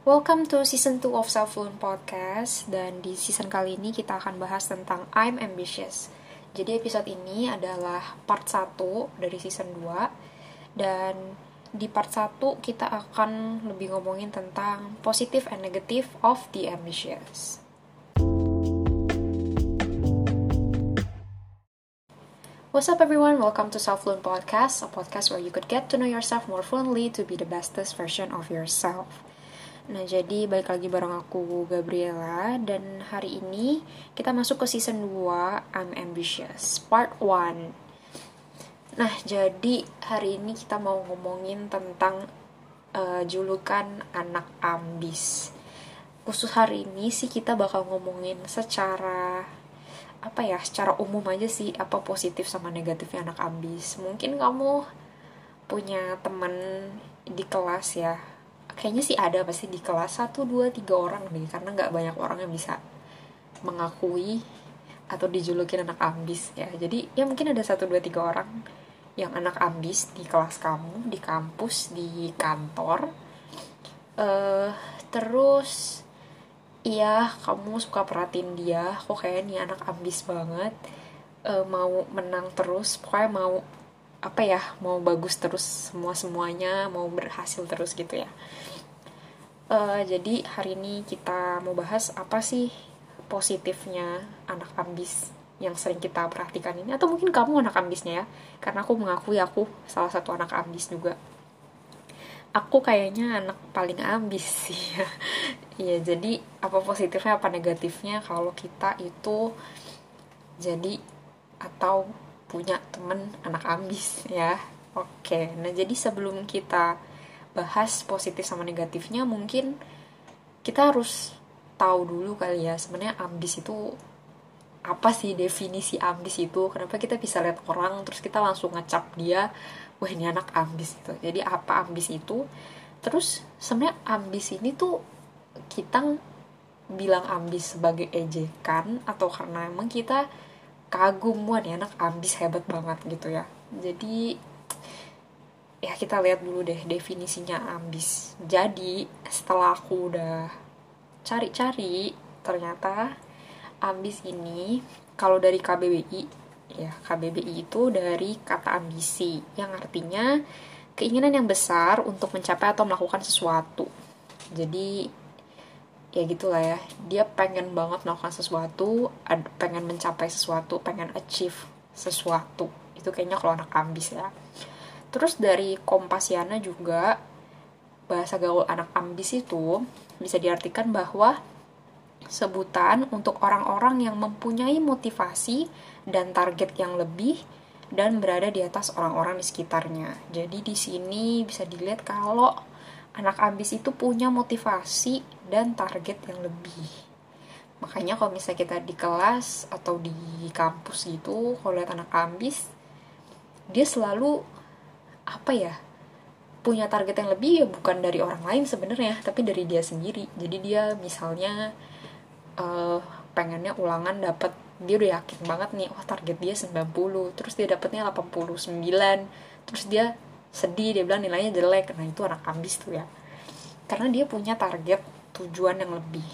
Welcome to season 2 of Self Loan Podcast dan di season kali ini kita akan bahas tentang I'm Ambitious. Jadi episode ini adalah part 1 dari season 2 dan di part 1 kita akan lebih ngomongin tentang positive and negative of the ambitious. What's up everyone? Welcome to Self Loan Podcast, a podcast where you could get to know yourself more fluently to be the bestest version of yourself. Nah, jadi balik lagi bareng aku Gabriela dan hari ini kita masuk ke season 2 I'm Ambitious part 1. Nah, jadi hari ini kita mau ngomongin tentang uh, julukan anak ambis. Khusus hari ini sih kita bakal ngomongin secara apa ya, secara umum aja sih apa positif sama negatifnya anak ambis. Mungkin kamu punya teman di kelas ya kayaknya sih ada pasti di kelas 1, 2, 3 orang nih karena nggak banyak orang yang bisa mengakui atau dijulukin anak ambis ya. Jadi ya mungkin ada satu dua tiga orang yang anak ambis di kelas kamu di kampus di kantor. Uh, terus iya kamu suka perhatiin dia. Kok kayak nih anak ambis banget. Uh, mau menang terus pokoknya mau apa ya mau bagus terus semua semuanya mau berhasil terus gitu ya uh, jadi hari ini kita mau bahas apa sih positifnya anak ambis yang sering kita perhatikan ini? Atau mungkin kamu anak ambisnya ya? Karena aku mengakui aku salah satu anak ambis juga. Aku kayaknya anak paling ambis sih. Ya ya jadi apa positifnya apa negatifnya? Kalau kita itu jadi atau punya temen anak ambis ya. Oke nah jadi sebelum kita bahas positif sama negatifnya mungkin kita harus tahu dulu kali ya sebenarnya ambis itu apa sih definisi ambis itu kenapa kita bisa lihat orang terus kita langsung ngecap dia wah ini anak ambis gitu. Jadi apa ambis itu? Terus sebenarnya ambis ini tuh kita bilang ambis sebagai ejekan atau karena emang kita kagum wah nih anak ambis hebat banget gitu ya. Jadi ya kita lihat dulu deh definisinya ambis. Jadi setelah aku udah cari-cari ternyata ambis ini kalau dari KBBI ya KBBI itu dari kata ambisi yang artinya keinginan yang besar untuk mencapai atau melakukan sesuatu. Jadi ya gitulah ya dia pengen banget melakukan sesuatu pengen mencapai sesuatu pengen achieve sesuatu. Itu kayaknya kalau anak ambis ya terus dari Kompasiana juga bahasa gaul anak ambis itu bisa diartikan bahwa sebutan untuk orang-orang yang mempunyai motivasi dan target yang lebih dan berada di atas orang-orang di sekitarnya. Jadi di sini bisa dilihat kalau anak ambis itu punya motivasi dan target yang lebih makanya kalau misalnya kita di kelas atau di kampus gitu kalau lihat anak ambis dia selalu apa ya punya target yang lebih ya bukan dari orang lain sebenarnya tapi dari dia sendiri. Jadi dia misalnya uh, pengennya ulangan dapat dia udah yakin banget nih oh target dia 90 terus dia dapatnya 89 terus dia sedih dia bilang nilainya jelek. Nah itu anak ambis tuh ya. Karena dia punya target tujuan yang lebih.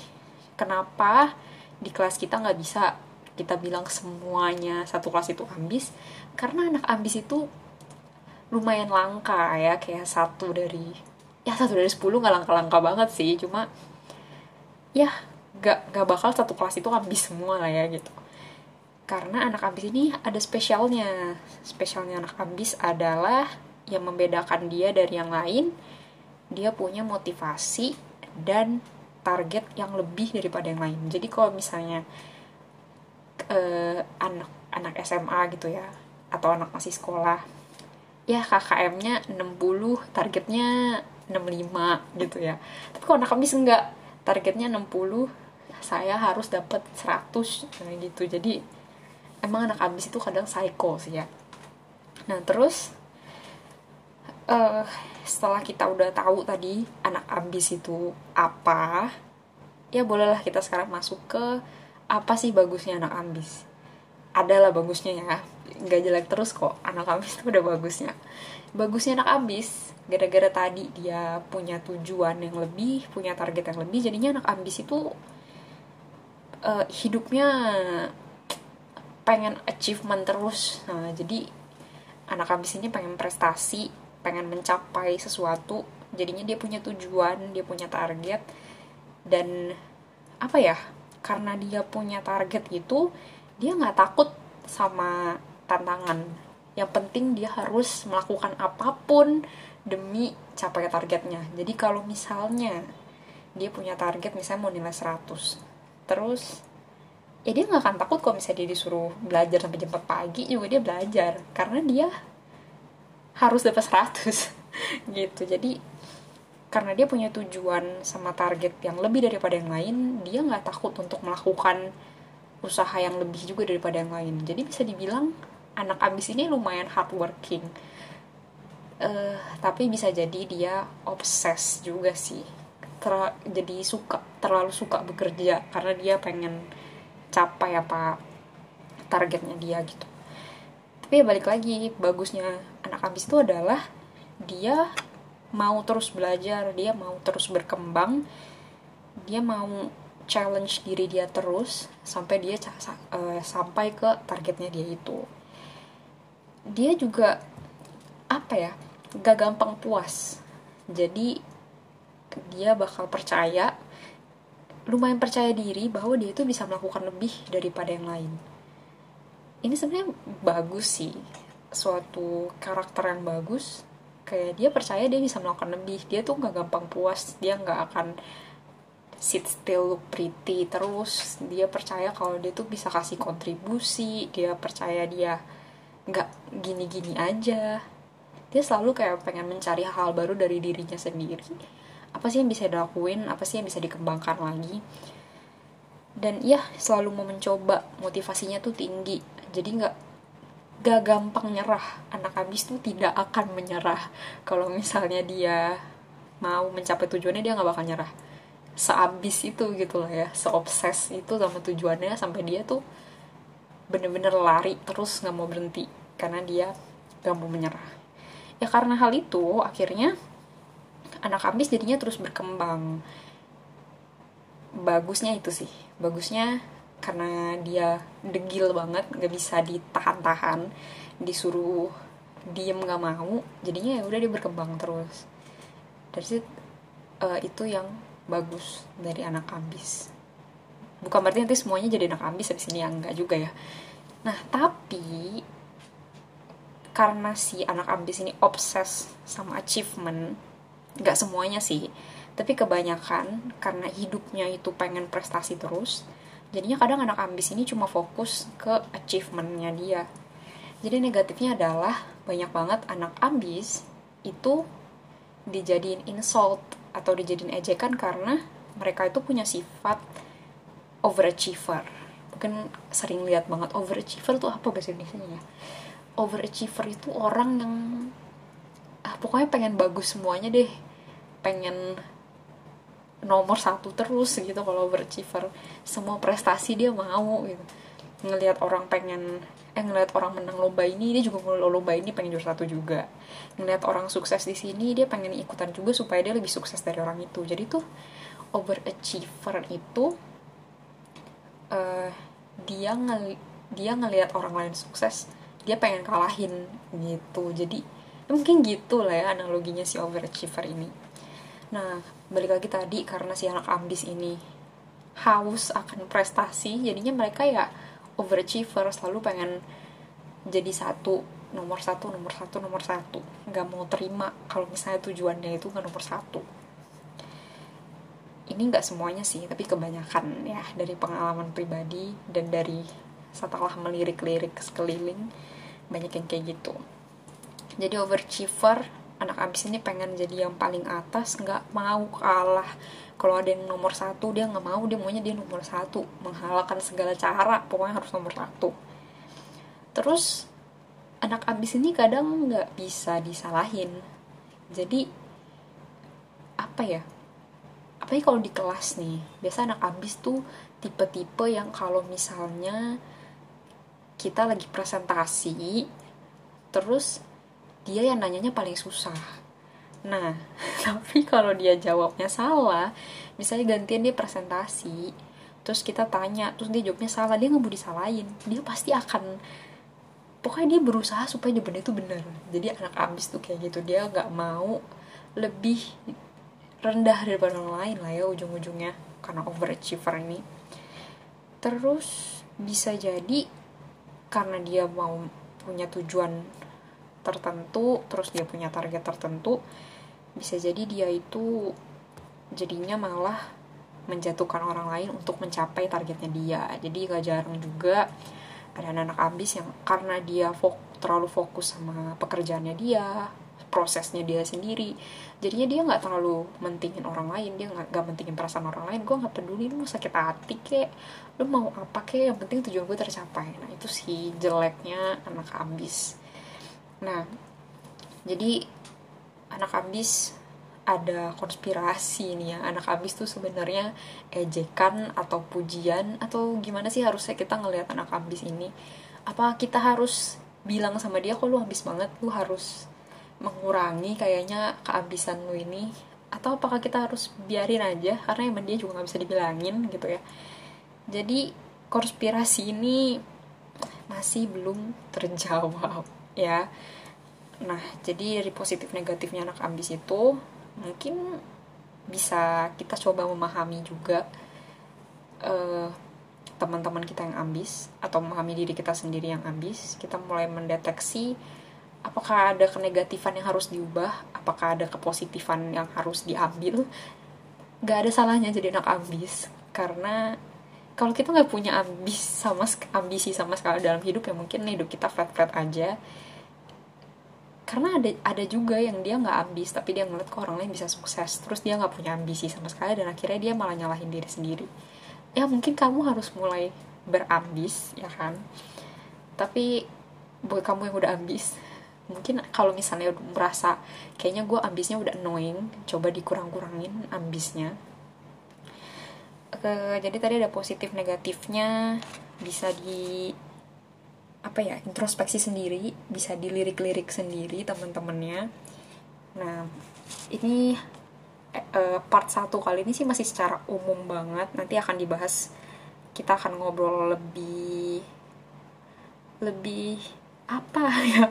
Kenapa di kelas kita nggak bisa kita bilang semuanya satu kelas itu ambis? Karena anak ambis itu lumayan langka ya kayak satu dari ya satu dari sepuluh nggak langka-langka banget sih cuma ya nggak nggak bakal satu kelas itu ambis semua lah ya gitu. Karena anak ambis ini ada spesialnya. Spesialnya anak ambis adalah yang membedakan dia dari yang lain dia punya motivasi dan target yang lebih daripada yang lain. Jadi kalau misalnya uh, anak anak SMA gitu ya atau anak masih sekolah ya KKM-nya 60 targetnya 65 gitu ya. Tapi kalau anak ambis enggak targetnya 60 saya harus dapat 100 nah gitu. Jadi emang anak ambis itu kadang psycho sih ya. Nah terus uh, setelah kita udah tahu tadi anak ambis itu apa ya bolehlah kita sekarang masuk ke apa sih bagusnya anak ambis adalah bagusnya ya. Nggak jelek terus kok. Anak ambis tuh udah bagusnya. Bagusnya anak ambis gara-gara tadi dia punya tujuan yang lebih punya target yang lebih jadinya anak ambis itu uh, hidupnya pengen achievement terus. Nah jadi anak ambis ini pengen prestasi pengen mencapai sesuatu. Jadinya dia punya tujuan dia punya target. Dan apa ya karena dia punya target gitu dia nggak takut sama tantangan. Yang penting dia harus melakukan apa pun demi capai targetnya. Jadi kalau misalnya dia punya target misalnya mau nilai 100 terus ya dia nggak akan takut kalau misalnya dia disuruh belajar sampai jam 4 pagi juga dia belajar. Karena dia harus dapat 100 gitu. Jadi karena dia punya tujuan sama target yang lebih daripada yang lain dia nggak takut untuk melakukan usaha yang lebih juga daripada yang lain. Jadi bisa dibilang anak abis ini lumayan hardworking. Uh, tapi bisa jadi dia obses juga sih. Ter jadi suka terlalu suka bekerja karena dia pengen capai apa targetnya dia gitu. Tapi ya balik lagi bagusnya anak ambis itu adalah dia mau terus belajar dia mau terus berkembang dia mau challenge diri dia terus sampai dia uh, sampai ke targetnya dia itu. Dia juga apa ya gak gampang puas. Jadi dia bakal percaya lumayan percaya diri bahwa dia itu bisa melakukan lebih daripada yang lain. Ini sebenarnya bagus sih. Suatu karakter yang bagus kayak dia percaya dia bisa melakukan lebih. Dia tuh nggak gampang puas. Dia nggak akan sit still look pretty terus dia percaya kalau dia tuh bisa kasih kontribusi dia percaya dia nggak gini-gini aja. Dia selalu kayak pengen mencari hal baru dari dirinya sendiri. Apa sih yang bisa dilakuin apa sih yang bisa dikembangkan lagi? Dan ya selalu mau mencoba. Motivasinya tuh tinggi. Jadi nggak gak gampang nyerah. Anak habis tuh tidak akan menyerah. Kalau misalnya dia mau mencapai tujuannya dia nggak bakal nyerah seabis itu gitu lah ya seobses itu sama tujuannya sampai dia tuh bener-bener lari terus nggak mau berhenti karena dia gak mau menyerah. Ya karena hal itu akhirnya anak ambis jadinya terus berkembang. Bagusnya itu sih bagusnya karena dia degil banget nggak bisa ditahan-tahan disuruh diem nggak mau jadinya ya udah dia berkembang terus. Dari situ uh, itu yang bagus dari anak ambis. Bukan berarti nanti semuanya jadi anak ambis habis ini yang enggak juga ya. Nah tapi karena si anak ambis ini obses sama achievement nggak semuanya sih tapi kebanyakan karena hidupnya itu pengen prestasi terus jadinya kadang anak ambis ini cuma fokus ke achievementnya dia. Jadi negatifnya adalah banyak banget anak ambis itu dijadiin insult atau dijadiin ejekan karena mereka itu punya sifat overachiever. Mungkin sering lihat banget overachiever tuh apa bahasa Indonesia ya? Overachiever itu orang yang ah, pokoknya pengen bagus semuanya deh. Pengen nomor satu terus gitu kalau overachiever. Semua prestasi dia mau gitu ngelihat orang pengen eh ngelihat orang menang lomba ini dia juga mau lomba ini pengen juara satu juga. Ngelihat orang sukses di sini dia pengen ikutan juga supaya dia lebih sukses dari orang itu. Jadi tuh overachiever itu uh, dia ngel dia ngelihat orang lain sukses dia pengen kalahin gitu. Jadi mungkin gitu lah ya analoginya si overachiever ini. Nah balik lagi tadi karena si anak ambis ini haus akan prestasi jadinya mereka ya overachiever selalu pengen jadi satu nomor satu nomor satu nomor satu. Nggak mau terima kalau misalnya tujuannya itu nggak nomor satu. Ini nggak semuanya sih tapi kebanyakan ya dari pengalaman pribadi dan dari setelah melirik-lirik sekeliling banyak yang kayak gitu. Jadi overachiever anak abis ini pengen jadi yang paling atas nggak mau kalah. Kalau ada yang nomor satu dia nggak mau dia maunya dia nomor satu. Menghalalkan segala cara pokoknya harus nomor satu. Terus anak abis ini kadang nggak bisa disalahin. Jadi apa ya? Apa ya kalau di kelas nih biasa anak abis tuh tipe-tipe yang kalau misalnya kita lagi presentasi terus dia yang nanyanya paling susah. Nah tapi kalau dia jawabnya salah misalnya gantian dia presentasi terus kita tanya terus dia jawabnya salah dia nggak mau disalahin. Dia pasti akan pokoknya dia berusaha supaya jawabannya itu benar. Jadi anak abis tuh kayak gitu dia nggak mau lebih rendah daripada orang lain lah ya ujung-ujungnya karena overachiever ini. Terus bisa jadi karena dia mau punya tujuan tertentu terus dia punya target tertentu bisa jadi dia itu jadinya malah menjatuhkan orang lain untuk mencapai targetnya dia. Jadi gak jarang juga ada anak-anak ambis yang karena dia fok, terlalu fokus sama pekerjaannya dia prosesnya dia sendiri jadinya dia nggak terlalu mentingin orang lain dia nggak mentingin perasaan orang lain. Gue nggak peduli lu sakit hati kek lu mau apa kek yang penting tujuan gue tercapai. Nah itu sih jeleknya anak ambis nah jadi anak ambis ada konspirasi nih ya. Anak abis tuh sebenarnya ejekan atau pujian atau gimana sih harusnya kita ngelihat anak abis ini? Apa kita harus bilang sama dia kok lu habis banget? Lu harus mengurangi kayaknya kehabisan lu ini. Atau apakah kita harus biarin aja? Karena emang dia juga nggak bisa dibilangin gitu ya. Jadi konspirasi ini masih belum terjawab ya. Nah jadi dari positif negatifnya anak ambis itu mungkin bisa kita coba memahami juga uh, teman-teman kita yang ambis atau memahami diri kita sendiri yang ambis. Kita mulai mendeteksi apakah ada kenegatifan yang harus diubah apakah ada kepositifan yang harus diambil. Gak ada salahnya jadi anak ambis karena kalau kita nggak punya ambis sama ambisi sama sekali dalam hidup ya mungkin hidup kita flat flat aja karena ada ada juga yang dia nggak ambis tapi dia ngeliat kok orang lain bisa sukses. Terus dia nggak punya ambisi sama sekali dan akhirnya dia malah nyalahin diri sendiri. Ya mungkin kamu harus mulai berambis ya kan? Tapi buat kamu yang udah ambis mungkin kalau misalnya merasa kayaknya gue ambisnya udah annoying coba dikurang-kurangin ambisnya. Oke, jadi tadi ada positif negatifnya bisa di apa ya introspeksi sendiri bisa dilirik-lirik sendiri teman-temannya nah ini uh, part satu kali ini sih masih secara umum banget. Nanti akan dibahas kita akan ngobrol lebih lebih apa ya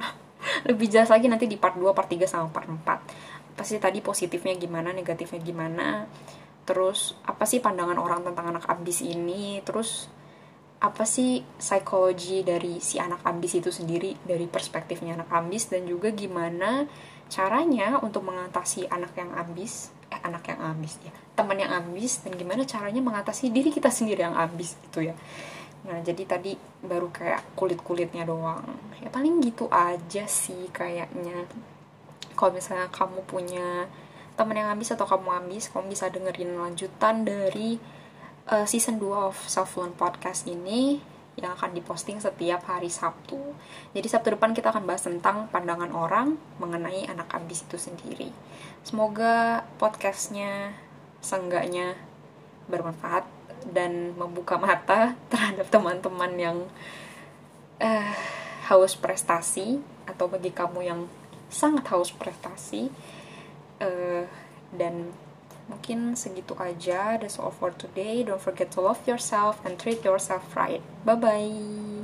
lebih jelas lagi nanti di part 2, part 3 sama part 4 pasti tadi positifnya gimana negatifnya gimana? Terus apa sih pandangan orang tentang anak abis ini? Terus apa sih psikologi dari si anak ambis itu sendiri dari perspektifnya anak ambis dan juga gimana caranya untuk mengatasi anak yang ambis eh anak yang ambis ya teman yang ambis dan gimana caranya mengatasi diri kita sendiri yang ambis itu ya. Nah jadi tadi baru kayak kulit kulitnya doang. Ya paling gitu aja sih kayaknya. Kalau misalnya kamu punya teman yang ambis atau kamu ambis kamu bisa dengerin lanjutan dari uh, season 2 of Self Learn Podcast ini yang akan diposting setiap hari Sabtu. Jadi Sabtu depan kita akan bahas tentang pandangan orang mengenai anak ambis itu sendiri. Semoga podcastnya seenggaknya bermanfaat dan membuka mata terhadap teman-teman yang uh, haus prestasi atau bagi kamu yang sangat haus prestasi uh, dan Mungkin segitu aja. That's all for today. Don't forget to love yourself and treat yourself right. Bye bye.